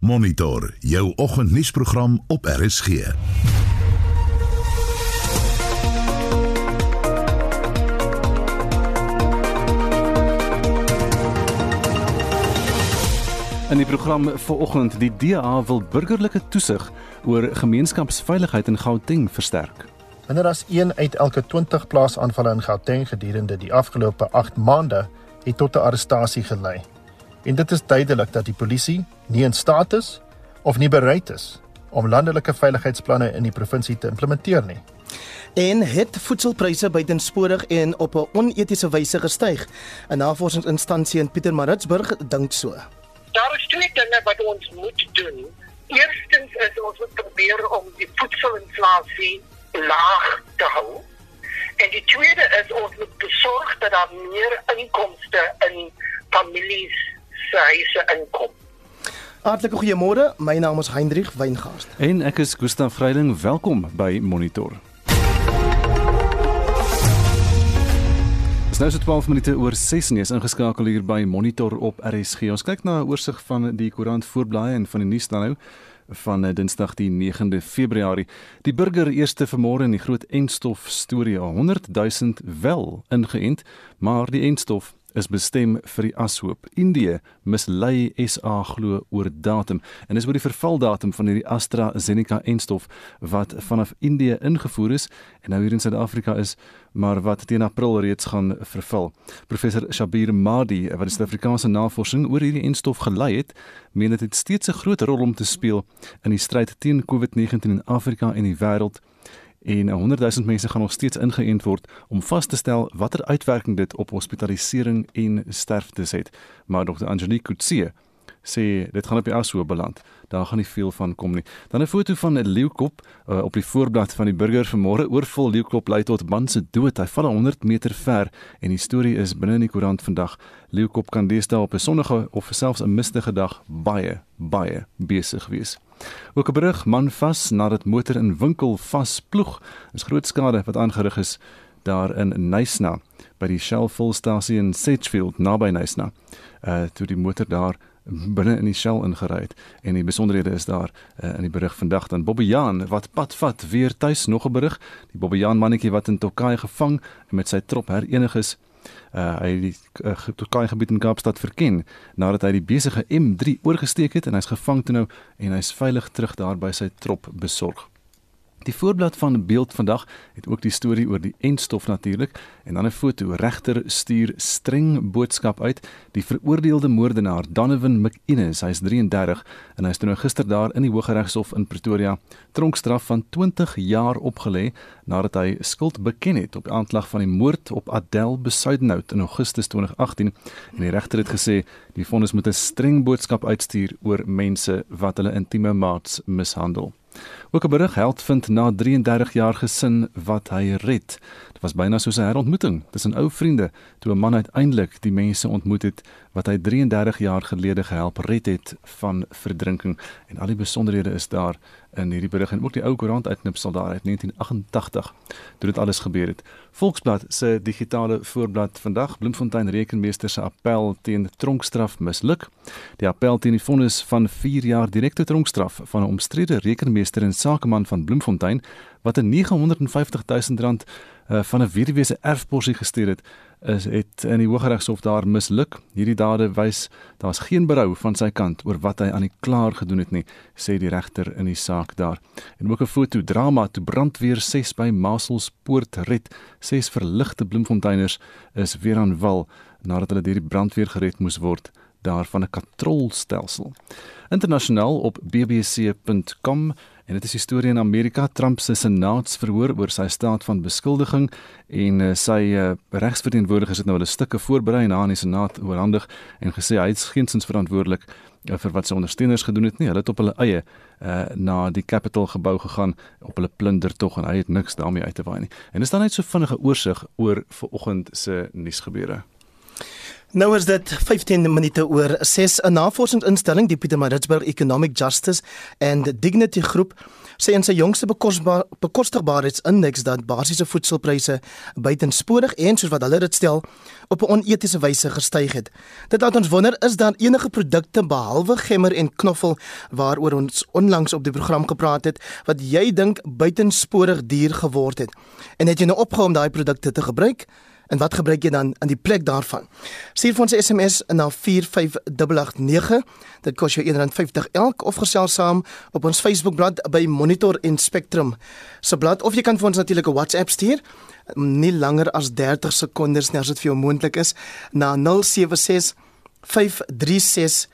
Monitor jou oggendnuusprogram op RSG. In die program vanoggend die DA wil burgerlike toesig oor gemeenskapsveiligheid in Gauteng versterk. Minder as 1 uit elke 20 plaasaanvalle in Gauteng gedurende die afgelope 8 maande het tot 'n arrestasie gelei. En dit is duidelik dat die polisie nie in staat is of nie bereid is om landelike veiligheidsplanne in die provinsie te implementeer nie. En het voedselpryse buitensporig en op 'n onetiese wyse gestyg. 'n Navorsingsinstansie in Pietermaritzburg dink so daar is twee dinge wat ons moet doen. Eerstens is ons moet probeer om die voedselinflasie laag te hou. En die tweede is ons moet besorg dat daar meer inkomste in families se huise inkom. Hartlike goeiemôre. My naam is Hendrik Weingast. En ek is Gustaf Vreiling. Welkom by Monitor. nou so 12 minute oor 6 en jy's ingeskakel hier by Monitor op RSG. Ons kyk na 'n oorsig van die koerant voorblaaie en van die nuus dan nou van eh, Dinsdag die 9de Februarie. Die burger eerste vanmôre in die groot enstof storie 100 000 wel ingeënt, maar die enstof is bestem vir die ashoop. Indië mislei SA glo oor datum en dis oor die vervaldatum van hierdie AstraZeneca enstof wat vanaf Indië ingevoer is en nou hier in Suid-Afrika is, maar wat teen April reeds gaan verval. Professor Shabir Madi, wat die Suid-Afrikaanse navorsing oor hierdie enstof gelei het, meen dit het steeds 'n groot rol om te speel in die stryd teen COVID-19 in Afrika en die wêreld en 100 000 mense gaan nog steeds ingeënt word om vas te stel watter uitwerking dit op hospitalisering en sterftes het. Maar Dr. Angelique Kutsie sê dit gaan op die ashoop beland. Daar gaan nie veel van kom nie. Dan 'n foto van 'n leeukop uh, op die voorblad van die burger vanmôre oorvol leeukop lei tot man se dood. Hy val 100 meter ver en die storie is binne in die koerant vandag. Leeukop kan deesdae op 'n sonnige of selfs 'n mistige dag baie baie besig wees. Ook 'n berig man vas nadat motor in winkel vasploeg. Is groot skade wat aangerig is daar in Nysna by die Shell volstasie in Sedgefield naby Nysna. Uh toe die motor daar binne in die Shell ingery het en die besonderhede is daar uh, in die berig vandag dan Bobbejaan wat pad vat weer tuis nog 'n berig die Bobbejaan mannetjie wat in Tokai gevang en met sy trop herenig is uh, hy die uh, Tokai gebied in Kaapstad verken nadat hy die besige M3 oorgesteek het en hy's gevang toe nou en hy's veilig terug daar by sy trop besorg Die voorblad van beeld vandag het ook die storie oor die enstof natuurlik en dan 'n foto. Regter stuur streng boodskap uit. Die veroordeelde moordenaar Donovan McInnes hy's 33 en hy's nou gister daar in die Hooggeregshof in Pretoria tronkstraf van 20 jaar opgelê nadat hy skuld beken het op aanklag van die moord op Adele Besuidenhout in Augustus 2018 en die regter het gesê die vonnis moet 'n streng boodskap uitstuur oor mense wat hulle intieme maats mishandel Ook 'n berig held vind na 33 jaar gesin wat hy red. Dit was byna soos 'n herontmoeting tussen ou vriende toe 'n man uiteindelik die mense ontmoet het wat hy 33 jaar gelede gehelp red het van verdrinking en al die besonderhede is daar in hierdie berig en ook die ou koerant uitknipsel daar uit 1988 toe dit alles gebeur het. Volksblad se digitale voorblad vandag Bloemfontein rekenmeester se appel teen tronkstraf misluk. Die appel teen die vonnis van 4 jaar direkte tronkstraf van 'n omstrede rekenmeester en sakeman van Bloemfontein wat 'n 950 000 rand uh, van 'n weduwee se erfposie gestuur het is het in die Hooggeregshof daar misluk. Hierdie dade wys daar's geen berou van sy kant oor wat hy aan die klaar gedoen het nie, sê die regter in die saak daar. En ook 'n foto drama toe brandweer 6 by Maselspoort red. Ses verligte Bloemfonteiners is weer aan wal nadat hulle deur die brandweer gered moes word daarvan 'n katrolstelsel. Internasionaal op bbc.com En dit is die storie in Amerika Trump se senaatsverhoor oor sy staat van beskuldiging en uh, sy uh, regsverteenwoordigers het nou hulle stukke voorberei en aan die senaat oorhandig en gesê hy is geensins verantwoordelik uh, vir wat sy ondersteuners gedoen het nie. Hulle het op hulle eie uh, na die Capitol gebou gegaan op hulle plundertog en hy het niks daarmee uit te waai nie. En is dan net so vinnige oorsig oor vanoggend se nuusgebeure. Nou is dit 15 minute oor 6 'n navorsingsinstelling die Pietermaritzburg Economic Justice and Dignity Groep sê in sy jongste bekostigbaarheidsindeks dat basiese voedselpryse buitensporig en soos wat hulle dit stel op 'n onetiese wyse gestyg het. Dit laat ons wonder is daar enige produkte behalwe gemmer en knoffel waaroor ons onlangs op die program gepraat het wat jy dink buitensporig duur geword het en het jy nou opgehou om daai produkte te gebruik? En wat gebruik jy dan in die plek daarvan? Stuur vir ons 'n SMS na 45889. Dit kos jou R1.50 elk of gesels saam op ons Facebookblad by Monitor en Spectrum se blad of jy kan vir ons natuurlik 'n WhatsApp stuur nie langer as 30 sekondes nie as dit vir jou moontlik is na 076 536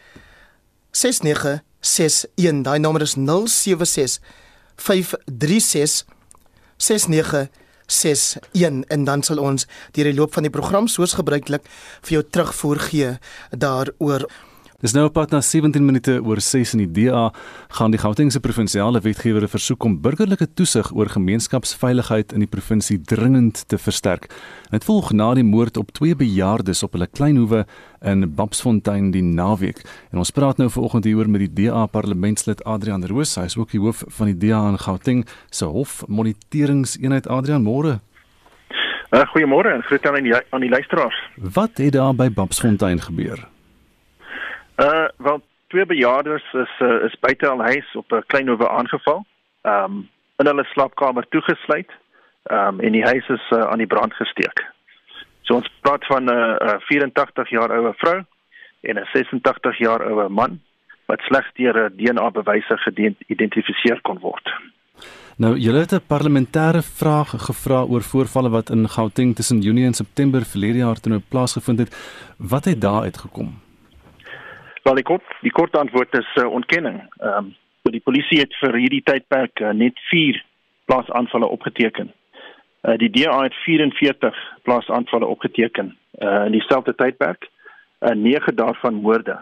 6961. Daai nommer is 076 536 6961. 61 en dan sal ons deur die loop van die program soos gebruiklik vir jou terugvoer gee daaroor. Dis nou op pad na 17 minute oor 6 in die DA gaan die Gautengse provinsiale wetgewer versoek om burgerlike toesig oor gemeenskapsveiligheid in die provinsie dringend te versterk. Dit volg na die moord op twee bejaardes op hulle kleinhoewe in Babsfontein die naweek. En ons praat nou vanoggend hieroor met die DA parlementslid Adrian Roos. Hy is ook die hoof van die DA in Gauteng se hof moniteringseenheid Adrian Môre. Uh, Goeiemôre en groete aan die aan die luisteraars. Wat het daar by Babsfontein gebeur? Uh wel twee bejaardes is uh, is buite al huis op 'n klein hoewe aangeval. Um in hulle slaapkamer toegesluit. Um en die huis is uh, aan die brand gesteek. So ons praat van 'n uh, uh, 84 jaar oue vrou en 'n 86 jaar oue man wat slegs deur 'n DNA bewyse geïdentifiseer kon word. Nou, julle het 'n parlementêre vraag gevra oor voorvalle wat in Gauteng tussen Junie en September verlede jaar toe nou plaasgevind het. Wat het daar uitgekom? Wel die kort die kort antwoord is uh, ontkenning. Ehm um, die polisie het vir hierdie tydperk uh, net 4 plaasaanvalle opgeteken. Uh, die DA het 44 plaasaanvalle opgeteken uh, in dieselfde tydperk. Uh, 9 daarvan moorde.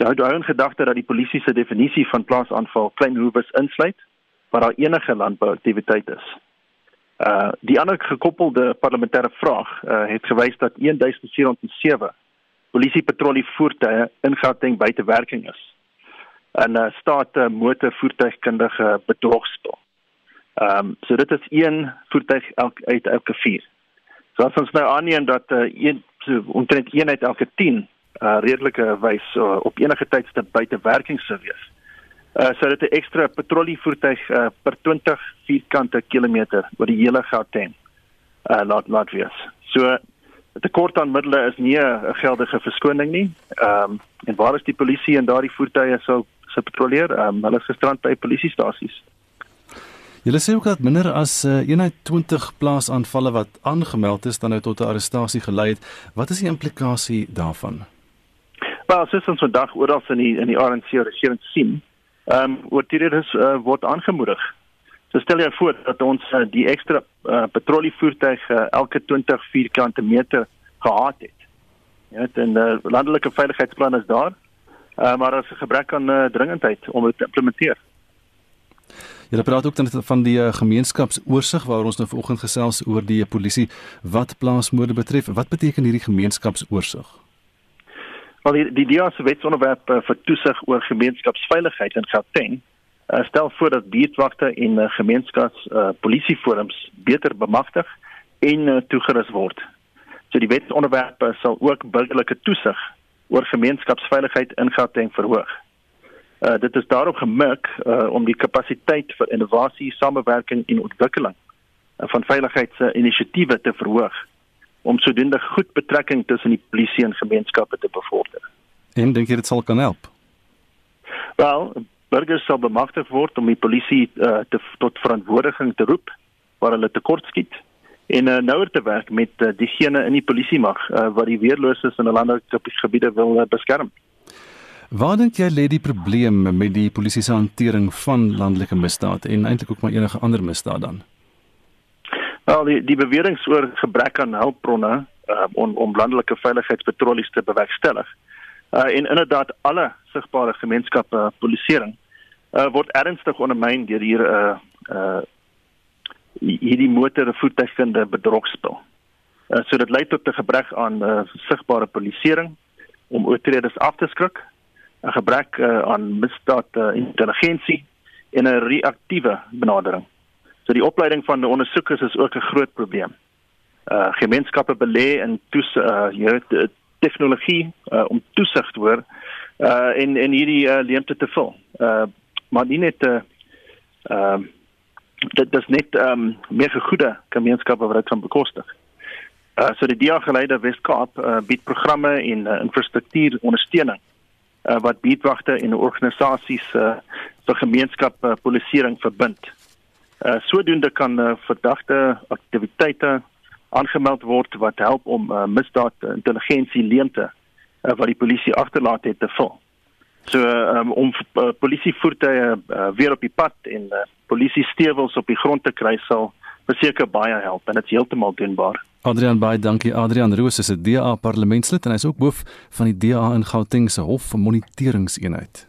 Sy hou daarin gedagte dat die polisie se definisie van plaasaanval klein hoewes insluit waar daar enige landbouaktiwiteit is. Uh die ander gekoppelde parlementêre vraag uh, het gewys dat 1407 polisiepatrollie voertuie in Gauteng buite werking is. En 'n uh, staat uh, motorvoertuigkundige bedrogspel. Ehm um, so dit is een voertuig elk uit elke 4. So as ons nou aanneem dat uh, een so omtrent een uit elke 10 uh, redelike wys uh, op enige tydstip buite werking sou wees. Uh so dit 'n ekstra patrollievoertuig uh, per 20 vierkante kilometer oor die hele Gauteng. Uh laat laat wees. So 'n tekort aan middele is nie 'n geldige verskoning nie. Ehm um, en waar is die polisie en daardie voertuie sou se patrolleer? Ehm um, hulle is gestrand by polisiestasies. Julle sê ook dat minder as uh, 120 plaasaanvalle wat aangemeld is dan nou tot 'n arrestasie gelei het. Wat is die implikasie daarvan? Wel, soos ons vandag oral in die in die ANC regering sien, ehm um, word dit is uh, word aangemoedig So stel jy voor dat ons uh, die ekstra uh, patrollievoertuig uh, elke 20 vierkante meter gehad het. Ja, en uh, landelike veiligheidsplan is daar. Uh, maar daar is 'n gebrek aan uh, dringendheid om dit te implementeer. Jy praat ook dan van die uh, gemeenskapsoorsig waar ons nou vanoggend gesels oor die polisie wat plaasmoorde betref. Wat beteken hierdie gemeenskapsoorsig? Wel die die DEA se wetsonderwerp uh, vir toesig oor gemeenskapsveiligheid in Gauteng uh, stel voor dat buurtwagte en uh, gemeenskaps uh, polisieforums beter bemagtig en uh, toegerus word. So die wetsonderwerp uh, sal ook burgerlike toesig oor gemeenskapsveiligheid in Gauteng verhoog. Uh, dit is daarop gemik uh, om die kapasiteit vir innovasie, samewerking en ontwikkeling uh, van veiligheidsinisiatiewe te verhoog om sodoende goed betrekking tussen die polisie en gemeenskappe te bevorder. En dink jy dit sal kan help? Wel, burgers sal bemagtig word om die polisie uh, te tot verantwoording te roep waar hulle tekortskiet en uh, nouer te werk met uh, diegene in die polisie mag uh, wat die weerloses in 'n landelike gebiede wil uh, beskerm. Waar dink jy lê die probleem met die polisie se hantering van landelike misdaad en eintlik ook maar enige ander misdaad dan? Wel, die die beweringe oor gebrek aan hulpbronne uh, om om landelike veiligheidspatrollies te bewerkstellig. Uh, en inderdaad alle sigbare gemeenskappe uh, polisering uh, word ernstig ondermyn deur hier 'n uh, uh hierdie motor voertuigkunde bedrogspel. Uh, so dit lei tot 'n gebrek aan uh, sigbare polisieering om oortreders af te skrik, 'n gebrek uh, aan misdaad uh, intelligensie en 'n reaktiewe benadering. So die opleiding van ondersoekers is ook 'n groot probleem. Uh gemeenskappe belê in toes uh jy weet tegnologie uh, om toesig te hoor uh en en hierdie uh, leemte te vul. Uh maar nie net 'n uh, ehm uh, dit net ehm um, meer gegoede gemeenskappe wat dit kan bekostig. Uh so die DEA geleide Wes-Kaap uh, bied programme en uh, infrastruktuur ondersteuning uh, wat beedwagte en organisasies uh, vir gemeenskap uh, polisieering verbind. Uh sodoende kan uh, verdagte aktiwiteite aangemeld word wat help om uh, misdaad intelligensie leemte uh, wat die polisie agterlaat het te vul. So um, om uh, polisievoertuie uh, weer op die pad en uh, polisie stewels op die grond te kry sal beseker baie help en dit is heeltemal doenbaar. Adrian baie dankie Adrian Roos is 'n DA parlementslid en hy's ook hoof van die DA in Gauteng se hof vir moniteringseenheid.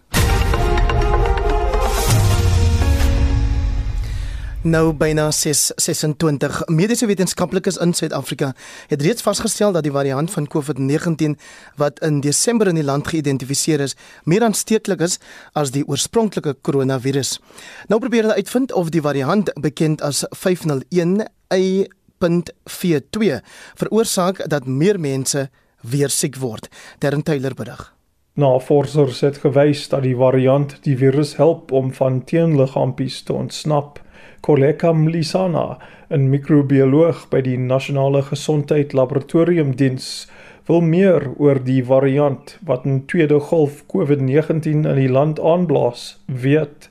Nou byna 626 mediese wetenskaplikes in Suid-Afrika het reeds vasgestel dat die variant van COVID-19 wat in Desember in die land geïdentifiseer is, meer aansteeklik is as die oorspronklike koronavirus. Nou probeer hulle uitvind of die variant bekend as 501Y.42 veroorsaak dat meer mense weer siek word. Darren Taylor berig. Navorsers het gewys dat die variant die virus help om van teenliggaampies te ontsnap. Koleka Mlisana, 'n microbioloog by die Nasionale Gesondheid Laboratorium Diens, wil meer oor die variant wat 'n tweede golf COVID-19 in die land aanblaas, weet.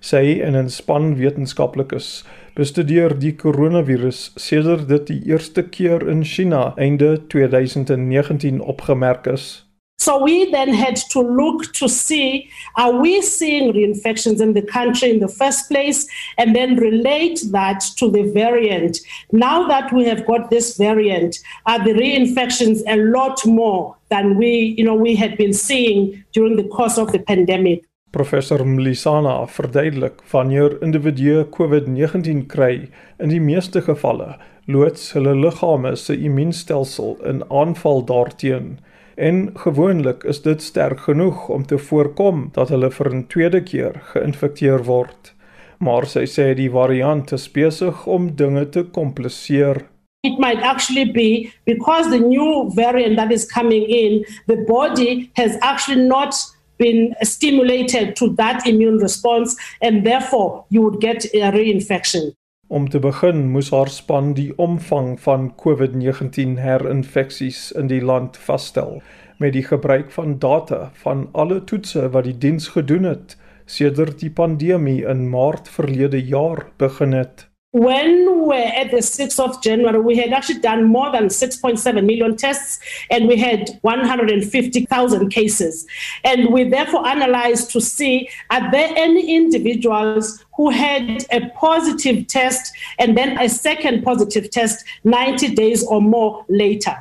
Sy en 'n span wetenskaplikes bestudeer die koronavirus sedert dit die eerste keer in China einde 2019 opgemerk is. So we then had to look to see are we seeing reinfections in the country in the first place and then relate that to the variant. Now that we have got this variant, are the reinfections a lot more than we, you know, we had been seeing during the course of the pandemic. Professor Mlisana verduidelik wanneer individue COVID-19 kry, in die meeste gevalle loods hulle liggame se immuunstelsel in aanval daarteenoor en gewoonlik is dit sterk genoeg om te voorkom dat hulle vir 'n tweede keer geïnfekteer word. Maar sy sê die variant is besig om dinge te kompliseer. It might actually be because the new variant that is coming in, the body has actually not been stimulated to that immune response and therefore you would get a reinfection. Om te begin moes haar span die omvang van COVID-19 herinfeksies in die land vasstel met die gebruik van data van alle toetse wat die diens gedoen het sedert die pandemie in Maart verlede jaar begin het. When we were at the 6th of January, we had actually done more than 6.7 million tests and we had 150,000 cases. And we therefore analyzed to see are there any individuals who had a positive test and then a second positive test 90 days or more later.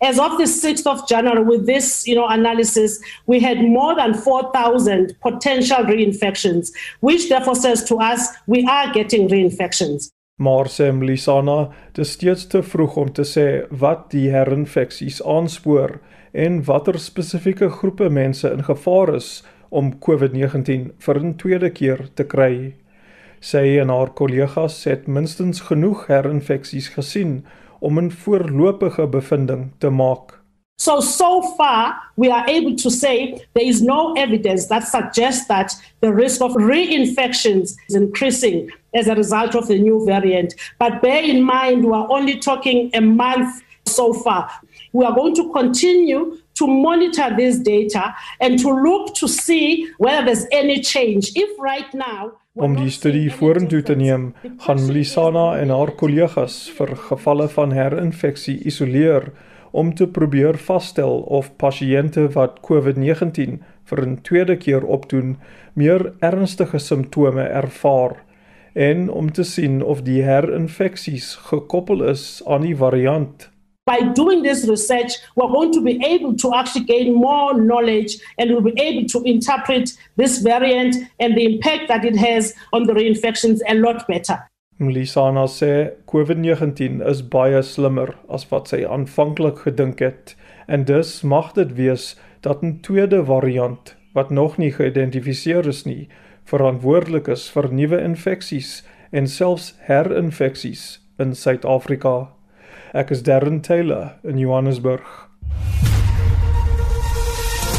As of the 6th of January, with this you know, analysis, we had more than 4,000 potential reinfections, which therefore says to us we are getting reinfections. Maar sê Mlisana, dit is steeds te vroeg om te sê wat die herinfeksies aanspoor en watter spesifieke groepe mense in gevaar is om COVID-19 vir 'n tweede keer te kry. Sy en haar kollegas het minstens genoeg herinfeksies gesien om 'n voorlopige bevinding te maak. So, so far, we are able to say there is no evidence that suggests that the risk of reinfections is increasing as a result of the new variant. But bear in mind, we are only talking a month so far. We are going to continue to monitor this data and to look to see whether there's any change. If right now, Om die studie vorentoe te neem, gaan Melisana en haar kollegas vir gevalle van herinfeksie isoleer om te probeer vasstel of pasiënte wat COVID-19 vir 'n tweede keer opdoen, meer ernstige simptome ervaar en om te sien of die herinfeksies gekoppel is aan die variant by doing this research, we're going to be able to actually gain more knowledge and we'll be able to interpret this variant and the impact that it has on the reinfections a lot better. Mlisana sê COVID-19 is baie slimmer as wat sy aanvanklik gedink het en dus mag dit wees dat 'n tweede variant wat nog nie geïdentifiseer is nie verantwoordelik is vir nuwe infeksies en selfs herinfeksies in Suid-Afrika. Ek is Darren Taylor in Johannesburg.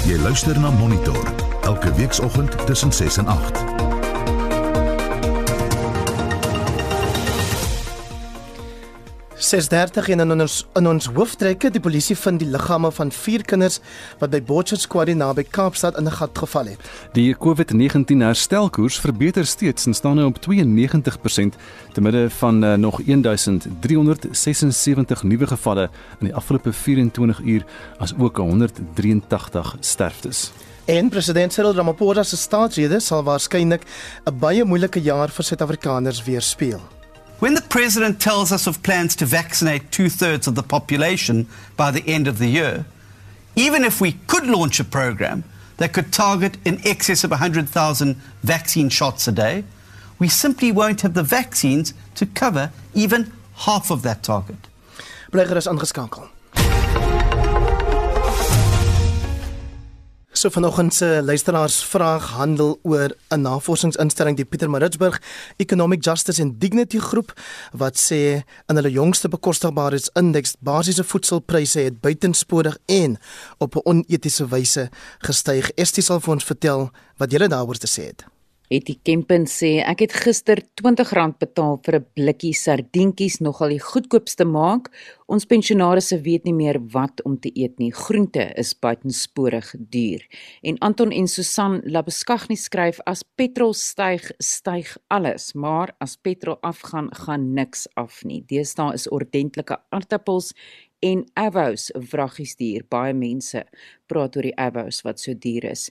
Jy luister na Monitor elke weekoggend tussen 6 en 8. 6:30 en in ons in ons hooftrekke die polisie vind die liggame van vier kinders wat by Botchet's Quarry naby Kaapstad in 'n gat geval het. Die COVID-19 herstelkoers verbeter steeds en staan nou op 92% te midde van uh, nog 1376 nuwe gevalle in die afgelope 24 uur as ook 183 sterftes. En president Cyril Ramaphosa se staatsrede sal waarskynlik 'n baie moeilike jaar vir Suid-Afrikaners weerspieël. When the president tells us of plans to vaccinate two thirds of the population by the end of the year, even if we could launch a program that could target in excess of 100,000 vaccine shots a day, we simply won't have the vaccines to cover even half of that target. Bly gerus aangeskakel. So vanoggend se luisteraarsvraag handel oor 'n navorsingsinstelling die Pietermaritzburg Economic Justice and Dignity Groep wat sê in hulle jongste bekostigbaarheidsindeks basiese voedselpryse het buitensporig en op 'n onetiese wyse gestyg. Estie sal vir ons vertel wat julle daaroor te sê het. Etie Kempen sê ek het gister R20 betaal vir 'n blikkie sardientjies nogal die goedkoopste maak. Ons pensionaarsse weet nie meer wat om te eet nie. Groente is buitensporig duur. En Anton en Susan Labeskagni skryf as petrol styg, styg alles, maar as petrol afgaan, gaan niks af nie. Deesdae is ordentlike aardappels en avos vraggies duur. Baie mense praat oor die avos wat so duur is.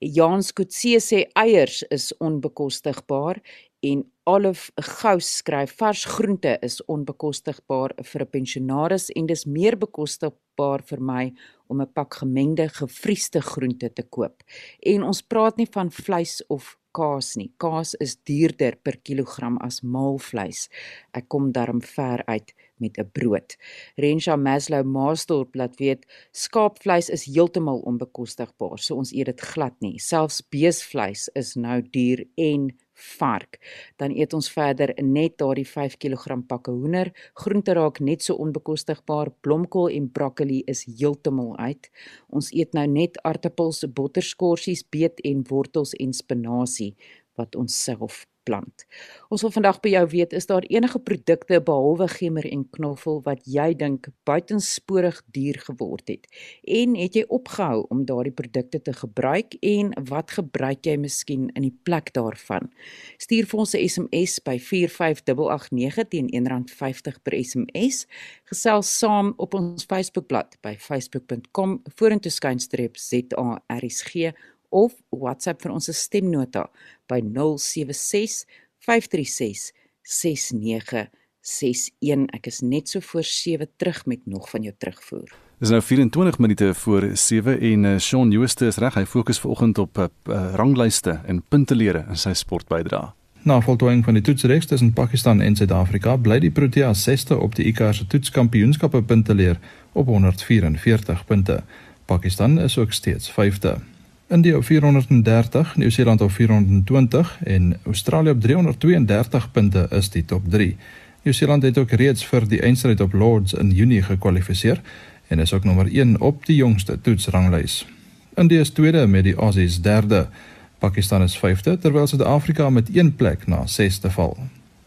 Jan Skotse sê eiers is onbekostigbaar en Olive Gous skryf vars groente is onbekostigbaar vir 'n pensionaris en dis meer bekostigbaar vir my om 'n pak gemengde gevriesde groente te koop. En ons praat nie van vleis of kaas nie. Kaas is duurder per kilogram as maalvleis. Ek kom daarom ver uit met 'n brood. Rensha Maslow Maasdorp laat weet skaapvleis is heeltemal onbekostigbaar, so ons eet dit glad nie. Selfs beesvleis is nou duur en vark. Dan eet ons verder net daardie 5 kg pakke hoender. Groente raak net so onbekostigbaar. Blomkool en broccoli is heeltemal uit. Ons eet nou net aartappels, botterskorsies, beet en wortels en spinasie wat ons self plant. Ons wil vandag by jou weet, is daar enige produkte behalwe gemmer en knoffel wat jy dink buitensporig duur geword het? En het jy opgehou om daardie produkte te gebruik en wat gebruik jy miskien in die plek daarvan? Stuur vir ons 'n SMS by 45889 teen R1.50 per SMS. Gesels saam op ons Facebookblad by facebook.com vorentoe skynstreep ZARSG of WhatsApp vir ons stemnota by 076 536 6961. Ek is net so voor 7 terug met nog van jou terugvoer. Dis nou 24 minute voor 7 en uh, Shaun Jooste is reg. Hy fokus vanoggend op uh, ranglyste en puntelere in sy sportbydrae. Na voltooiing van die toetsreeks tussen Pakistan en Suid-Afrika, bly die Proteas 6ste op die ICC se toetskampioenskappe punteleer op 144 punte. Pakistan is ook steeds 5de. India op 430, Nieu-Seeland op 420 en Australië op 332 punte is die top 3. Nieu-Seeland het ook reeds vir die eindstryd op Lords in Junie gekwalifiseer en is ook nommer 1 op die jongste toetsranglys. India is tweede met die Aussies derde. Pakistan is vyfde terwyl Suid-Afrika met 1 plek na 6ste val.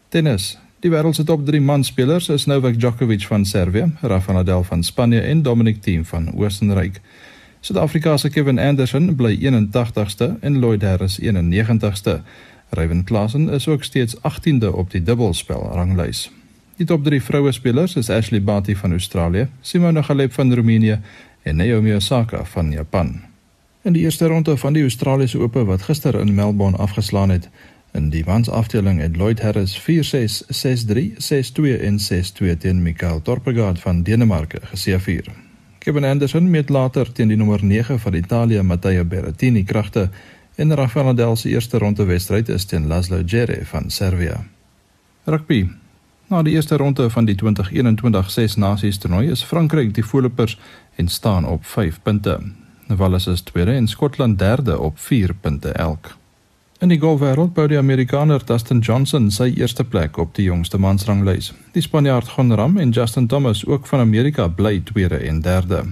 Tennis. Die wêreld se top 3 manspelers is Novak Djokovic van Servië, Rafael Nadal van Spanje en Dominic Thiem van Oostenryk. Suid-Afrika se Kevin Anderson bly 81ste en Lloyd Harris 91ste. Ryan Klassen is ook steeds 18de op die dubbelspel ranglys. Die top 3 vroue spelers is Ashley Barty van Australië, Simona Halep van Roemenië en Naomi Osaka van Japan. In die eerste ronde van die Australiese Ope wat gister in Melbourne afgeslaan het, in die mans afdeling het Lloyd Harris 4-6, 6-3, 6-2 en 6-2 teen Mikael Torpegaard van Denemarke geseëvier. Kevin Anderson met later teen die nommer 9 van Italië Matteo Berrettini kragte en Rafael Nadal se eerste ronde wedstryd is teen Laszlo Djere van Servië. Rugby. Na die eerste ronde van die 2021 Ses Nasies toernooi is Frankryk die voorlopers en staan op 5 punte. Wales is tweede en Skotland derde op 4 punte elk. In die golfwêreld bou die Amerikaner Dustin Johnson sy eerste plek op die jongste mansranglys. Die Spanjaard Jon Ram en Justin Thomas ook van Amerika bly tweede en derde.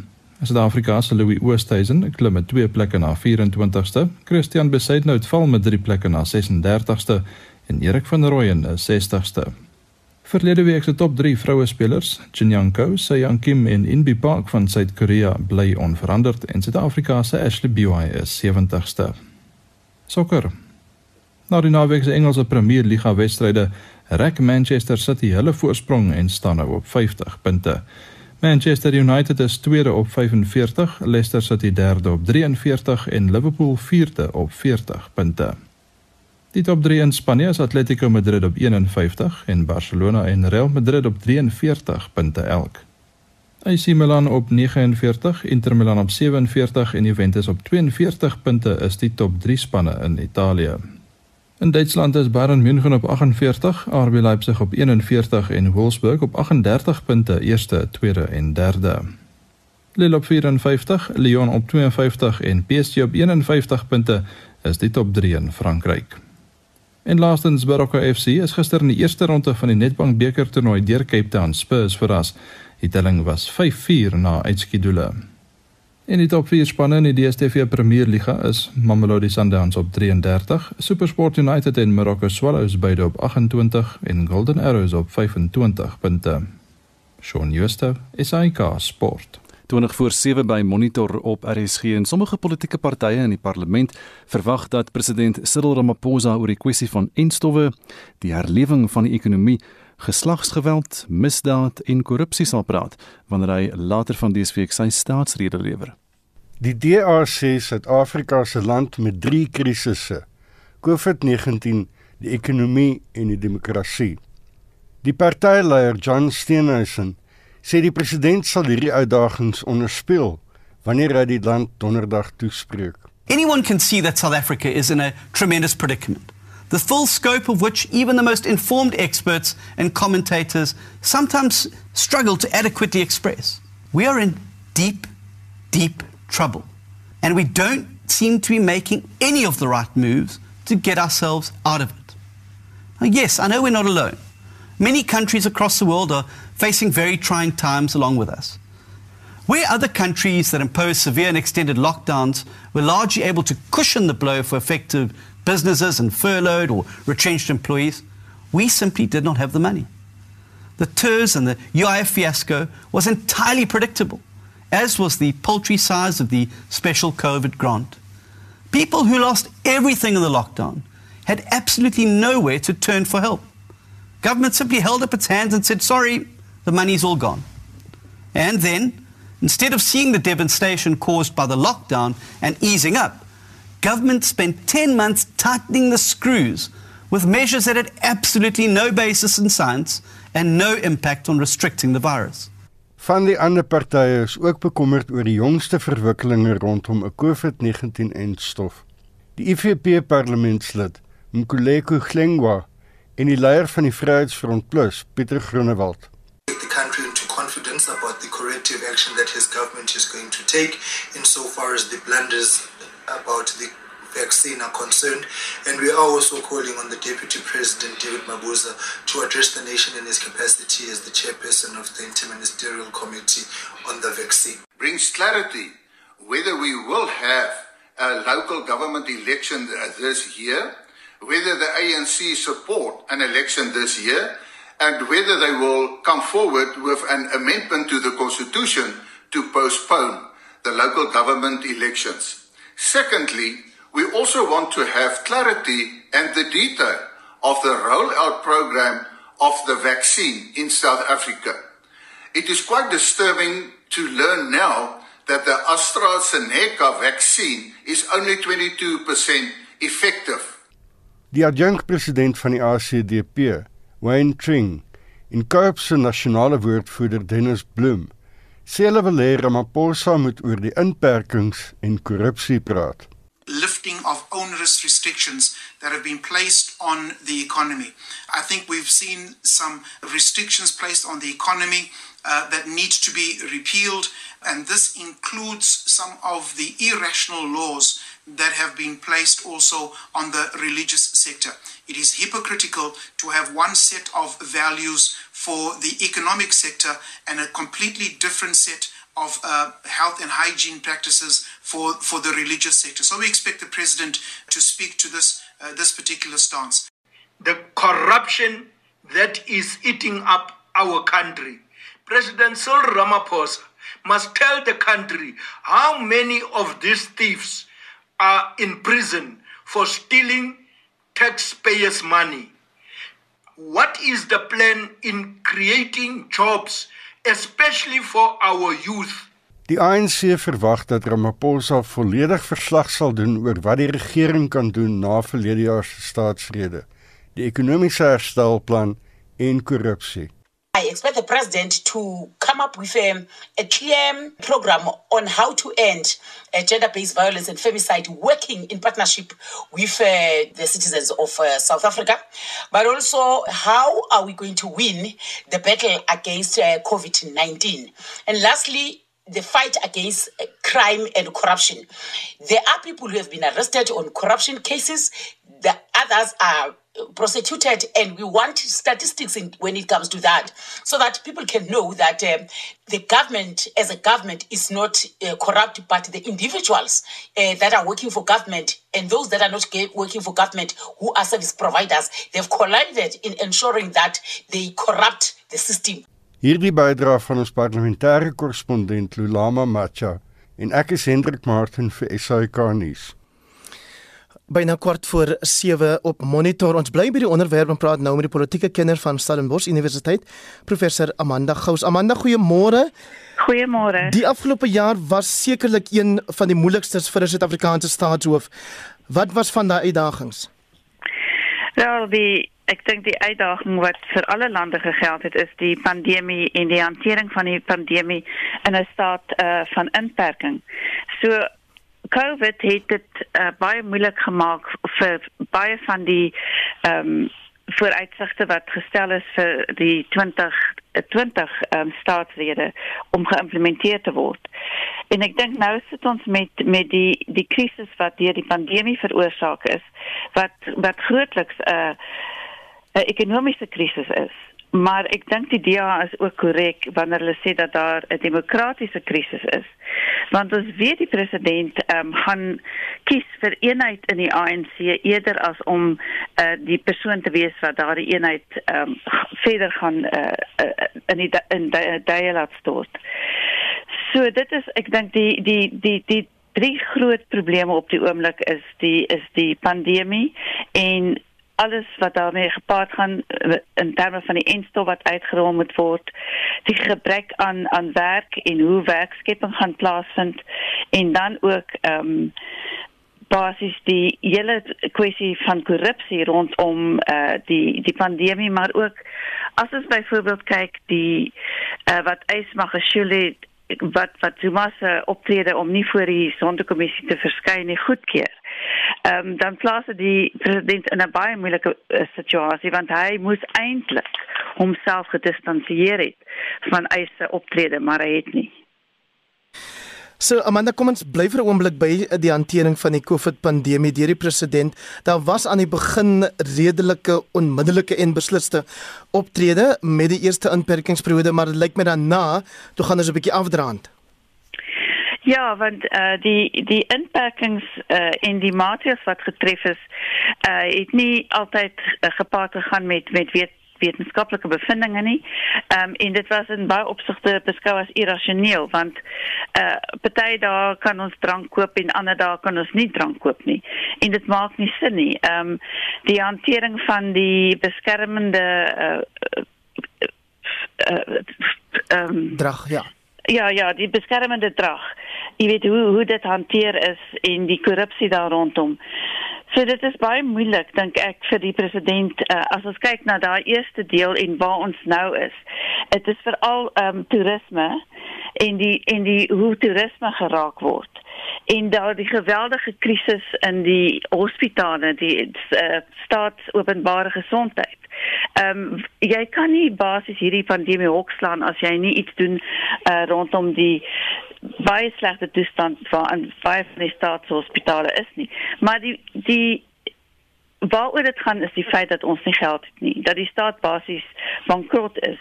Suid-Afrika se Louis Oosthuizen klim met twee plekke na 24ste. Christian Besaidnout val met drie plekke na 36ste en Erik van Rooyen is 60ste. Verlede week se top 3 vroue spelers, Jin Young Ko, Se Young Kim en Inbi Park van Suid-Korea bly onveranderd en Suid-Afrika se Ashley Buy is 70ste. Sokker. Na die naweek se Engelse Premier Liga wedstryde, rek Manchester City hulle voorsprong en staan nou op 50 punte. Manchester United is tweede op 45, Leicester City derde op 43 en Liverpool vierde op 40 punte. Die top 3 in Spanje is Atletico Madrid op 51 en Barcelona en Real Madrid op 43 punte elk. AC Milan op 49, Inter Milan op 47 en Juventus op 42 punte is die top 3 spanne in Italië. In Duitsland is Bayern München op 48, RB Leipzig op 41 en Wolfsburg op 38 punte eerste, tweede en derde. Lille op 54, Lyon op 52 en PSG op 51 punte is die top 3 in Frankryk. En laastens Baroka FC is gister in die eerste ronde van die Nedbank beker toernooi deur Cape Town Spurs verras. Die telling was 5-4 na uitskeidule. In die top 4 spanne in die DStv Premier Liga is Mamelodi Sundowns op 33, SuperSport United en Morocco Swallows beide op 28 en Golden Arrows op 25 punte. Shaun Schuster, SAK Sport. 20 voor 7 by Monitor op RSG en sommige politieke partye in die parlement verwag dat president Cyril Ramaphosa oor die kwessie van enstowwe, die herlewing van die ekonomie geslagsgeweld, misdaad en korrupsie sal praat wanneer hy later van dese week sy staatsrede lewer. Die DA sê Suid-Afrika se land met drie krisisse: COVID-19, die ekonomie en die demokrasie. Die partyleier John Steenhuisen sê die president sal hierdie uitdagings onderspeel wanneer hy die land donderdag toespreek. Anyone can see that South Africa is in a tremendous predicament. the full scope of which even the most informed experts and commentators sometimes struggle to adequately express. We are in deep, deep trouble. And we don't seem to be making any of the right moves to get ourselves out of it. Now, yes, I know we're not alone. Many countries across the world are facing very trying times along with us. Where other countries that impose severe and extended lockdowns were largely able to cushion the blow for effective businesses and furloughed or retrenched employees. We simply did not have the money. The TERS and the UIF fiasco was entirely predictable, as was the paltry size of the special COVID grant. People who lost everything in the lockdown had absolutely nowhere to turn for help. Government simply held up its hands and said, sorry, the money's all gone. And then, instead of seeing the devastation caused by the lockdown and easing up, government spent 10 months tightening the screws with measures that had absolutely no basis in science and no impact on restricting the virus. Van die ander partye is ook bekommerd oor die jongste verwikkelinge rondom 'n COVID-19-enstof. Die IFP parlementslid, Mkuleko Glengwa, en die leier van die Vryheidsfront Plus, Pieter Groenewald. Confidence about the corrective action that his government is going to take insofar as the blunders about the vaccine are concerned. And we are also calling on the Deputy President, David Mabuza, to address the nation in his capacity as the chairperson of the Interministerial Committee on the vaccine. Brings clarity whether we will have a local government election this year, whether the ANC support an election this year, and whether they will come forward with an amendment to the constitution to postpone the local government elections. Secondly, we also want to have clarity and the detail of the rollout program of the vaccine in South Africa. It is quite disturbing to learn now that the AstraZeneca vaccine is only 22% effective. Die adjunkpresident van die ACDP, Wayne Tring, en Kaap se nasionale woordvoerder Dennis Bloem, sê hulle wil hê Ramaphosa moet oor die inperkings en korrupsie praat. Lift lifting of onerous restrictions that have been placed on the economy. I think we've seen some restrictions placed on the economy uh, that need to be repealed, and this includes some of the irrational laws that have been placed also on the religious sector. It is hypocritical to have one set of values for the economic sector and a completely different set of uh, health and hygiene practices for, for the religious sector. So we expect the president to speak to this, uh, this particular stance. The corruption that is eating up our country. President Cyril Ramaphosa must tell the country how many of these thieves are in prison for stealing taxpayers' money. What is the plan in creating jobs, especially for our youth? Die ANC verwag dat Ramaphosa volledig verslag sal doen oor wat die regering kan doen na verlede jaar se staatsrede, die ekonomiese herstelplan en korrupsie. I expect the president to come up with a, a clear program on how to end uh, gender based violence and femicide, working in partnership with uh, the citizens of uh, South Africa. But also, how are we going to win the battle against uh, COVID 19? And lastly, the fight against uh, crime and corruption. There are people who have been arrested on corruption cases, the others are prosecuted and we want statistics in, when it comes to that so that people can know that um, the government as a government is not uh, corrupt but the individuals uh, that are working for government and those that are not working for government who are service providers they've collided in ensuring that they corrupt the system Hierdie bydra van ons parlementêre korrespondent Lulama Macha en ek is Hendrik Martin vir SAK nuus byna kwart voor 7 op monitor. Ons bly by die onderwerp en praat nou met die politieke kenner van Stellenbosch Universiteit, professor Amanda Gous. Amanda, goeiemôre. Goeiemôre. Die afgelope jaar was sekerlik een van die moeilikstes vir 'n Suid-Afrikaanse staatshoof. Wat was van daai uitdagings? Wel, die ek dink die uitdaging wat vir alle lande gegeld het is die pandemie en die hantering van die pandemie in 'n staat uh, van inperking. So COVID het dit uh, baie moeilik gemaak vir baie van die ehm um, vooruitsigte wat gestel is vir die 2020 ehm um, staatsrede om geïmplementeer te word. En ek dink nou sit ons met met die die krisis wat deur die pandemie veroorsaak is wat wat grootliks 'n uh, 'n ekonomiese krisis is. Maar ek dink die DA is ook korrek wanneer hulle sê dat daar 'n demokratiese krisis is. Want ons weet die president ehm um, gaan kies vir eenheid in die ANC eerder as om uh, die persoon te wees wat daardie eenheid ehm um, verder gaan uh, uh, in die in die dae laat stort. So dit is ek dink die die die die drie groot probleme op die oomblik is die is die pandemie en alles wat daarmee gepaard gaan eh, in terme van die instof wat uitgerol moet word die gebrek aan aan werk en hoe werkskepping gaan plaasvind en dan ook ehm um, basis die hele kwessie van korrupsie rondom eh uh, die die pandemie maar ook as ons byvoorbeeld kyk die eh uh, wat Ysmagashule wat wat Zuma se optrede om nie voor die sondekommissie te verskyn nie goedkeur. Ehm um, dan plaas hy die president in 'n baie moeilike uh, situasie want hy moes eintlik homself gedistansieer het van eise optrede, maar hy het nie. So Amanda, kom ons bly vir 'n oomblik by die hantering van die COVID pandemie deur die president. Daar was aan die begin redelike onmiddellike en beslisste optrede met die eerste inperkingsperiode, maar dit lyk my dan na, toe gaan ons 'n bietjie afdraand. Ja, want uh, die die inperkings uh, en die maatreëls wat getref is, uh, het nie altyd uh, gepaard gegaan met met weet wetenskaplike bevindinge nie. Ehm um, en dit was in baie opsigte beskou as irrasioneel want eh uh, party daar kan ons drank koop en ander daar kan ons nie drank koop nie. En dit maak nie sin nie. Ehm um, die hantering van die beskermende eh uh, ehm uh, um, drag ja. Ja ja, die beskermende drag. Jy weet hoe hoe dit hanteer is en die korrupsie daar rondom. So dit is baie moeilik dink ek vir die president uh, as ons kyk na daai eerste deel en waar ons nou is. Dit is veral ehm um, toerisme en die en die hoe toerisme geraak word. En daar die geweldige krisis in die hospitale, die uh, staatsopenbare gesondheid. Ehm um, jy kan nie basies hierdie pandemie hokslaan as jy nie iets doen uh, rondom die baie slegte toestand van baie van die staatshospitale is nie. Maar die die waaroor dit gaan is die feit dat ons nie geld het nie, dat die staat basies bankrot is.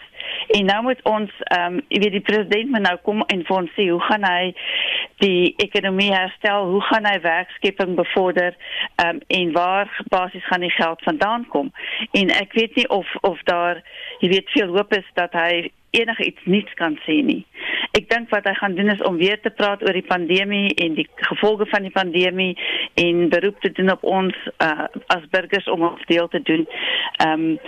En nou moet ons ehm um, weet die president moet nou kom en vir ons sê hoe gaan hy die ekonomie herstel, hoe gaan hy werkskepping bevorder um, en waar basies gaan die geld vandaan kom? En ek weet nie of of daar jy weet veel hoop is dat hy enige iets niets kan sê nie. Ek dink wat hy gaan doen is om weer te praat oor die pandemie en die gevolge van die pandemie en beroep te doen op ons uh, as burgers om ons deel te doen. Ehm um,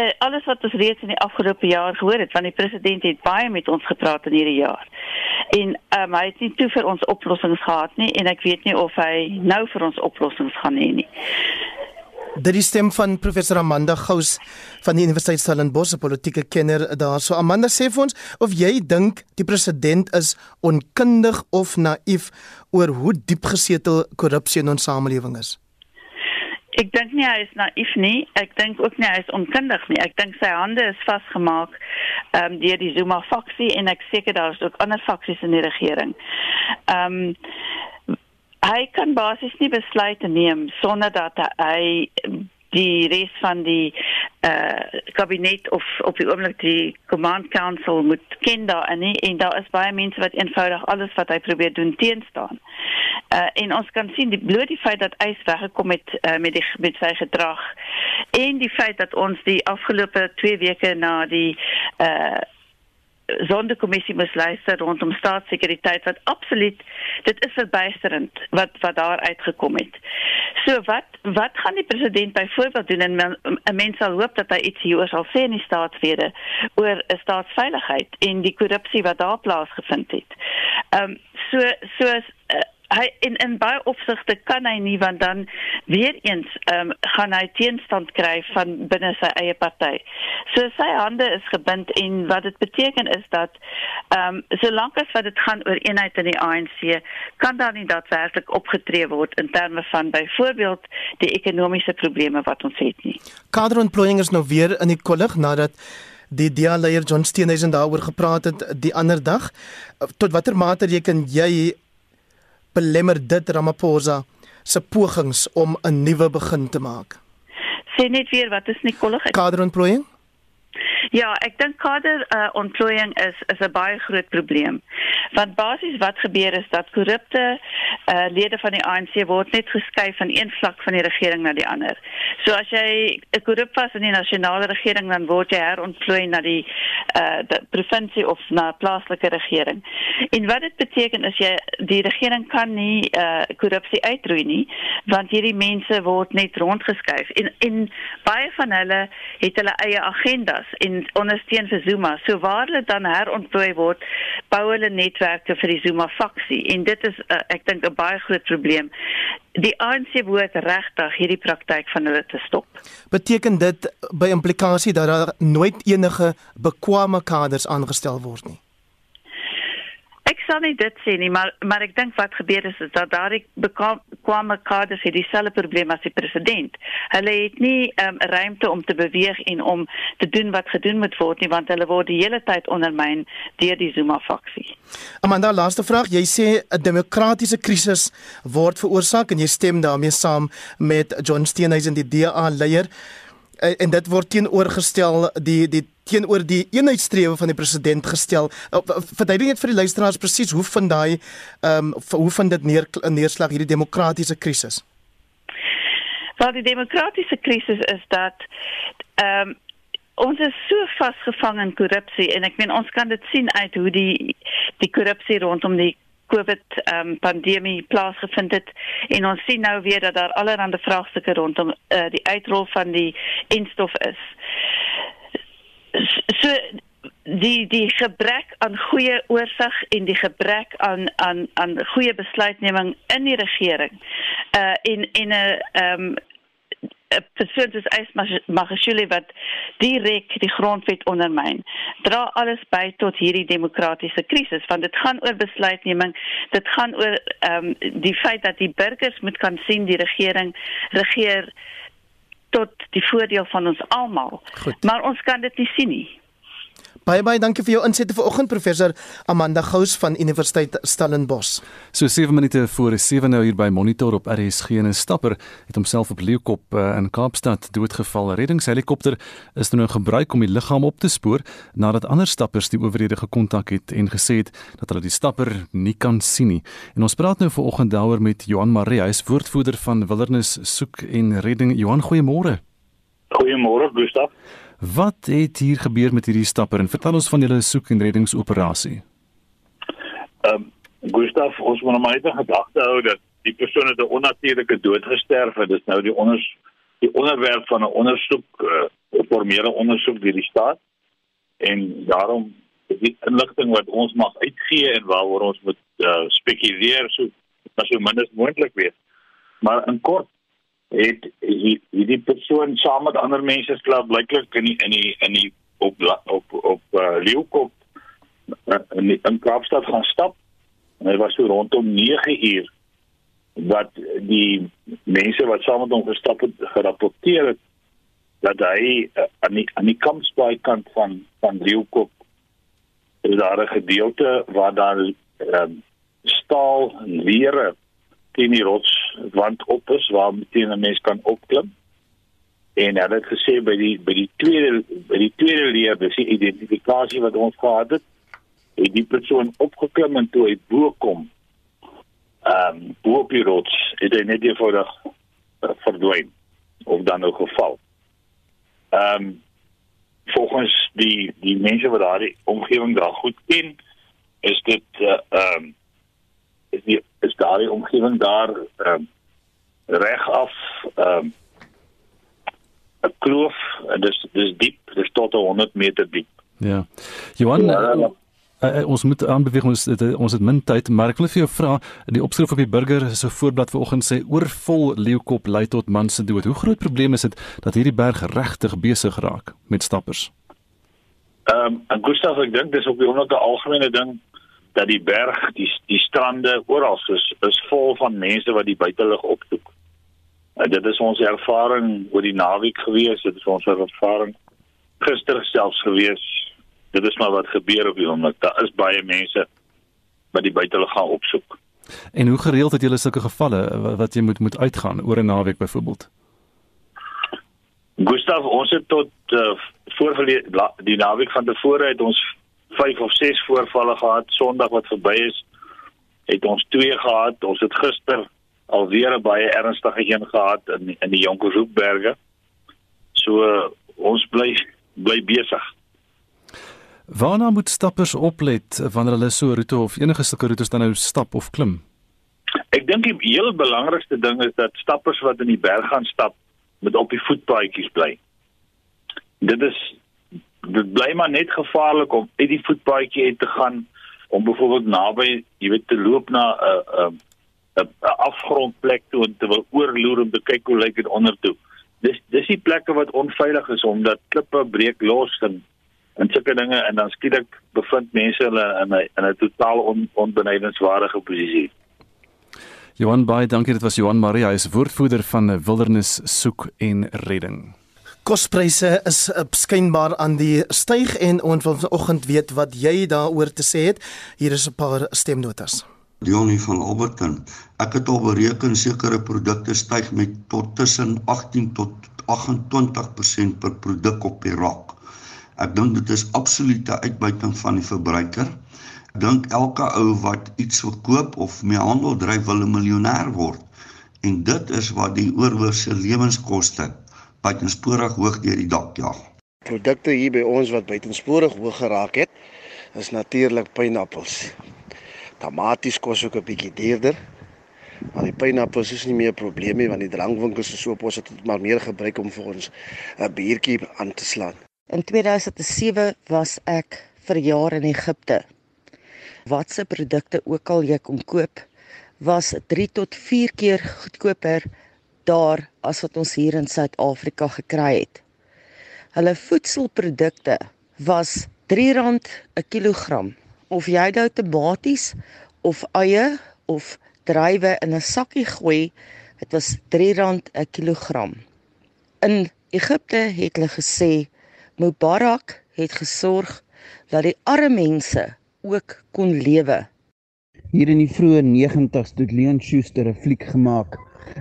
uh, alles wat ons reeds in die afgelope jaar gehoor het, want die president het baie met ons gepraat in hierdie jaar. En um, hy het nie toe vir ons oplossings gehad nie en ek weet nie of hy nou vir ons oplossings gaan hê nie. Dit is stem van professor Amanda Gous van die Universiteit Stellenbosch, politieke kenner daar. So Amanda sê vir ons of jy dink die president is onkundig of naïef oor hoe diep gesetel korrupsie in ons samelewing is. Ek dink nie hy is naïef nie. Ek dink ook nie hy is onkundig nie. Ek dink sy hande is vasgemaak ehm um, deur die Zuma faksie en ek seker daar is ook ander faksies in die regering. Ehm um, hy kan basies nie besluite neem sonder dat hy die res van die eh uh, kabinet of op die oomblik die command council moet ken daar en nie, en daar is baie mense wat eenvoudig alles wat hy probeer doen teenstaan. Uh, en ons kan sien die bloot die feit dat hy weggekom het uh, met die met sy gedrag en die feit dat ons die afgelope 2 weke na die uh, sonderkommissie moet luister rondom staatssekuriteit wat absoluut dit is verbuisterend wat wat daar uitgekom het. So wat wat gaan die president byvoorbeeld doen en 'n mens sal hoop dat hy iets hieroor sal sê in die staatsrede oor 'n staatsveiligheid en die korrupsie wat daar plaasgevind het. Ehm um, so so uh, hy in in baie opsigte kan hy nie want dan weer eens um, gaan hy teenstand kry van binne sy eie party. So sy hande is gebind en wat dit beteken is dat ehm um, solank as wat dit gaan oor eenheid in die ANC kan daar nie daadwerklik opgetree word in terme van byvoorbeeld die ekonomiese probleme wat ons het nie. Kaderontplooiing is nou weer in die kollig nadat die DA-leier John Steenhuisen daaroor gepraat het die ander dag. Tot watter mate reken jy belemmer dit Ramaphosa se pogings om 'n nuwe begin te maak. Sê net weer wat is Nicole? Kaderontplooiing? Ja, ek dink kader uh, ontplooiing is is 'n baie groot probleem. Want basies wat gebeur is dat korrupte uh, lede van die ANC word net geskuif van een vlak van die regering na die ander. So as jy 'n korrup was in die nasionale regering dan word jy herontplooi na die uh die provinsie of na plaaslike regering. En wat dit beteken is jy die regering kan nie uh korrupsie uitroei nie want hierdie mense word net rondgeskuif en en baie van hulle het hulle eie agendas en ondersteun vir Zuma. So waar hulle dan herontplooi word, bou hulle netwerke vir die Zuma faksie en dit is uh, ek dink 'n baie groot probleem. Die ANC moet regtig hierdie praktyk van hulle te stop. Beteken dit by implikasie dat daar nooit enige bekwame kaders aangestel word nie? Sal nie dit sê nie, maar maar ek dink wat gebeur is, is dat daar kwame kaders het dieselfde probleem as die president. Hulle het nie um, ruimte om te beweeg en om te doen wat gedoen moet word nie, want hulle word die hele tyd ondermyn deur die Zuma faksie. Amanda, laaste vraag, jy sê 'n demokratiese krisis word veroorsaak en jy stem daarmee saam met John Steenhuisen die DA leier en dit word teenoorgestel die die teenoor die eenheidstrewe van die president gestel. Uh, verduidelik net vir die luisteraars presies hoe van daai ehm um, hoe van dit neer neerslag hierdie demokratiese krisis. Wel die demokratiese krisis is dat ehm um, ons is so vasgevang in korrupsie en ek meen ons kan dit sien uit hoe die die korrupsie rondom die COVID um, pandemie plaasgevind het en ons sien nou weer dat daar allerlei vraagstukke rondom uh, die uitrol van die instof is so die die gebrek aan goeie oorsig en die gebrek aan aan aan goeie besluitneming in die regering uh en en 'n um 'n persoon soos Ys Magashule wat direk die grondwet ondermyn, dra alles by tot hierdie demokratiese krisis want dit gaan oor besluitneming, dit gaan oor ehm um, die feit dat die burgers moet kan sien die regering regeer tot die voordeel van ons almal. Maar ons kan dit nie sien nie. Baie baie dankie vir jou insette vanoggend professor Amanda Gous van Universiteit Stellenbosch. So 7 minute voor 7 nou hier by Monitor op RSG en 'n stapper het homself op Leeukop uh, in Kaapstad doodgeval. 'n Reddingshelikopter is nou gebruik om die liggaam op te spoor nadat ander stappers die owerhede gekontak het en gesê het dat hulle die stapper nie kan sien nie. En ons praat nou vanoggend daaroor met Johan Marie, hy is woordvoerder van Wilderness Soek en Redding. Johan, goeiemôre. Goeiemôre, Gustaf. Wat het hier gebeur met hierdie stapper en vertel ons van julle soek en reddingsoperasie? Ehm um, Gustav, ons moet maar net gedagte hou dat die persoon het 'n onnatuurlike dood gesterf en dit is nou die onders die onderwerp van 'n ondersoek, eh, 'n uh, formele ondersoek deur die staat. En daarom is die inligting wat ons mag uitgee en waaroor ons moet uh, spekuleer so as so min as moontlik wees. Maar in kort het hierdie persoon saam met ander mense slaap blyklik in die, in die in die op op op uh, Leeukop uh, in die, in Kaapstad gaan stap. En hy was so rondom 9 uur wat die mense wat saam met hom gestap het gerapporteer het dat hy uh, aan die aan die kampspaai kant van van Leeukop is daar 'n gedeelte waar daar uh, staal en leere teen die rotswand op is waar meteen 'n mens kan opklim. En hulle het gesê by die by die tweede by die tweede leer, dis die identifikasie wat ons gehad het, het die persoon opgeklim en toe hy bo kom. Ehm um, bo op die rots het hy net eenvoudig uh, verdwyn of dan nou geval. Ehm um, volgens die die mense wat daardie omgewing daar goed ken, is dit eh, ehm uh, um, is die is daardie omgewing daar ehm um, reg af ehm um, 'n kloof en dis dis diep, dis tot 100 meter diep. Ja. Johan ja, uh, uh, ons moet aanbeweeg ons het, ons het min tyd, maar ek wil vir jou vra, die opskrif op die burger is so voorblad vanoggend sê oorvol leeukop lei tot man se dood. Hoe groot probleem is dit dat hierdie berg regtig besig raak met stappers? Ehm um, en Gustav, ek dink dis op die honderde algemene ding dat die berg, die die strande oral is is vol van mense wat die buitelug opsoek. En dit is ons ervaring oor die naweek gewees, dit is ons ervaring gister selfs gewees. Dit is maar wat gebeur op die oomblik. Daar is baie mense wat die buitelug gaan opsoek. En hoe gereeld het julle sulke gevalle wat jy moet moet uitgaan oor 'n naweek byvoorbeeld? Gustav, ons het tot uh, voor die naweek van tevore het ons 5 of 6 voorvalle gehad. Sondag wat verby is het ons 2 gehad. Ons het gister alweer 'n baie ernstige een gehad in in die Jonkershoekberge so ons bly bly besig Waarna moet stappers oplet wanneer hulle so 'n roete of enige sulke roetes dan nou stap of klim? Ek dink die heel belangrikste ding is dat stappers wat in die berg gaan stap moet op die voetpaadjies bly. Dit is dit bly maar net gevaarlik om uit die voetpaadjie uit te gaan om byvoorbeeld naby, jy weet, te loop na 'n uh, 'n uh, 'n uh, afgrondplek toe en te wil oorloer om te kyk hoe lyk dit onder toe. Dis dis die plekke wat onveilig is omdat klippe breek los en en sulke dinge en dan skielik bevind mense hulle in 'n in 'n totaal on, onbenadigingswaardige posisie. Johan Bey, dankie. Dit was Johan Marie, hy is woordvoerder van Wilderness Soek en Redding. Kospryse is skynbaar aan die styg en ons wil vanoggend weet wat jy daaroor te sê het. Hier is 'n paar stemnotas. Dionie van Alberton. Ek het al bereken sekere produkte styg met tot tussen 18 tot 28% per produk op die rak. Ek dink dit is absolute uitbuiting van die verbruiker. Ek dink elke ou wat iets verkoop of mee handel dryf wil 'n miljonair word. En dit is wat die oorhoofse lewenskoste buitensporig hoog deur die dak jaag. Produkte hier by ons wat buitensporig hoog geraak het, is natuurlik pineappels. Tamaties kos ook 'n bietjie duurder. Maar die pineappels is nie meer 'n probleem nie want die drankwinkels is so op ons het dit maar meer gebruik om vir ons 'n biertjie aan te slaan. In 2007 was ek vir jaar in Egipte. Watse produkte ook al jy kon koop, was 3 tot 4 keer goedkoper daar as wat ons hier in Suid-Afrika gekry het. Hulle voedselprodukte was R3 'n kilogram. Of jy nou tomaties of eie of druiwe in 'n sakkie gooi, dit was R3 'n kilogram. In Egipte het hulle gesê Mubarak het gesorg dat die arme mense ook kon lewe. Hier in die vroeë 90's het Leon Schuster 'n fliek gemaak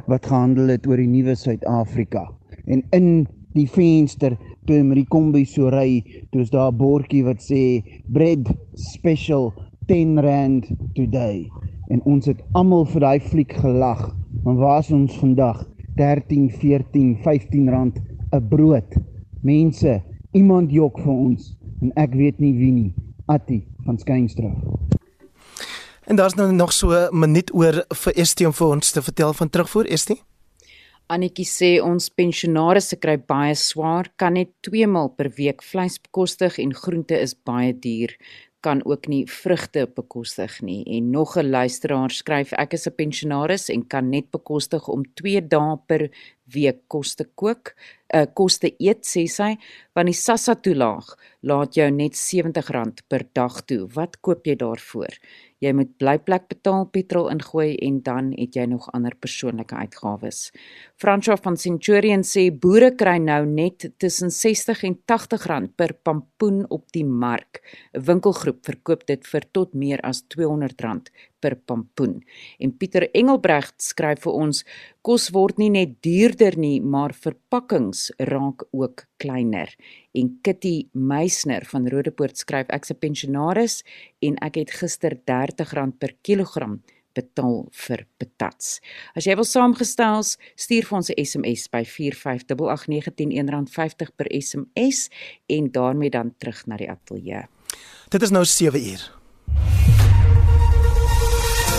wat gehandel het oor die nuwe Suid-Afrika. En in die venster toe met die kombi so ry, toe is daar 'n bordjie wat sê bread special 10 rand today. En ons het almal vir daai fliek gelag. Maar waar is ons vandag? 13, 14, 15 rand 'n brood. Mense, iemand jok vir ons en ek weet nie wie nie. Attie van Skynstraf. En daar's nou nog so 'n minuut oor vir Estie om vir ons te vertel van terugvoer Estie. Annetjie sê ons pensionaarsse kry baie swaar, kan net 2 maal per week vleis bekostig en groente is baie duur kan ook nie vrugte bekostig nie en nog 'n luisteraar skryf ek is 'n pensionaris en kan net bekostig om 2 dae per week kos te kook, uh, kos te eet sê sy, want die SASSA toelaag laat jou net R70 per dag toe. Wat koop jy daarvoor? Jy moet blyplek betaal, petrol ingooi en dan het jy nog ander persoonlike uitgawes. Franswa van Centurion sê boere kry nou net tussen 60 en 80 rand per pampoen op die mark. 'n Winkelgroep verkoop dit vir tot meer as 200 rand per pampoen. En Pieter Engelbregt skryf vir ons kos word nie net duurder nie, maar verpakkings raak ook kleiner. En Kitty Meisner van Rodepoort skryf ek's 'n pensionaris en ek het gister R30 per kilogram betaal vir patats. As jy wil saamgestel, stuur vir ons 'n SMS by 4588910 R50 per SMS en daarmee dan terug na die ateljee. Dit is nou 7 uur.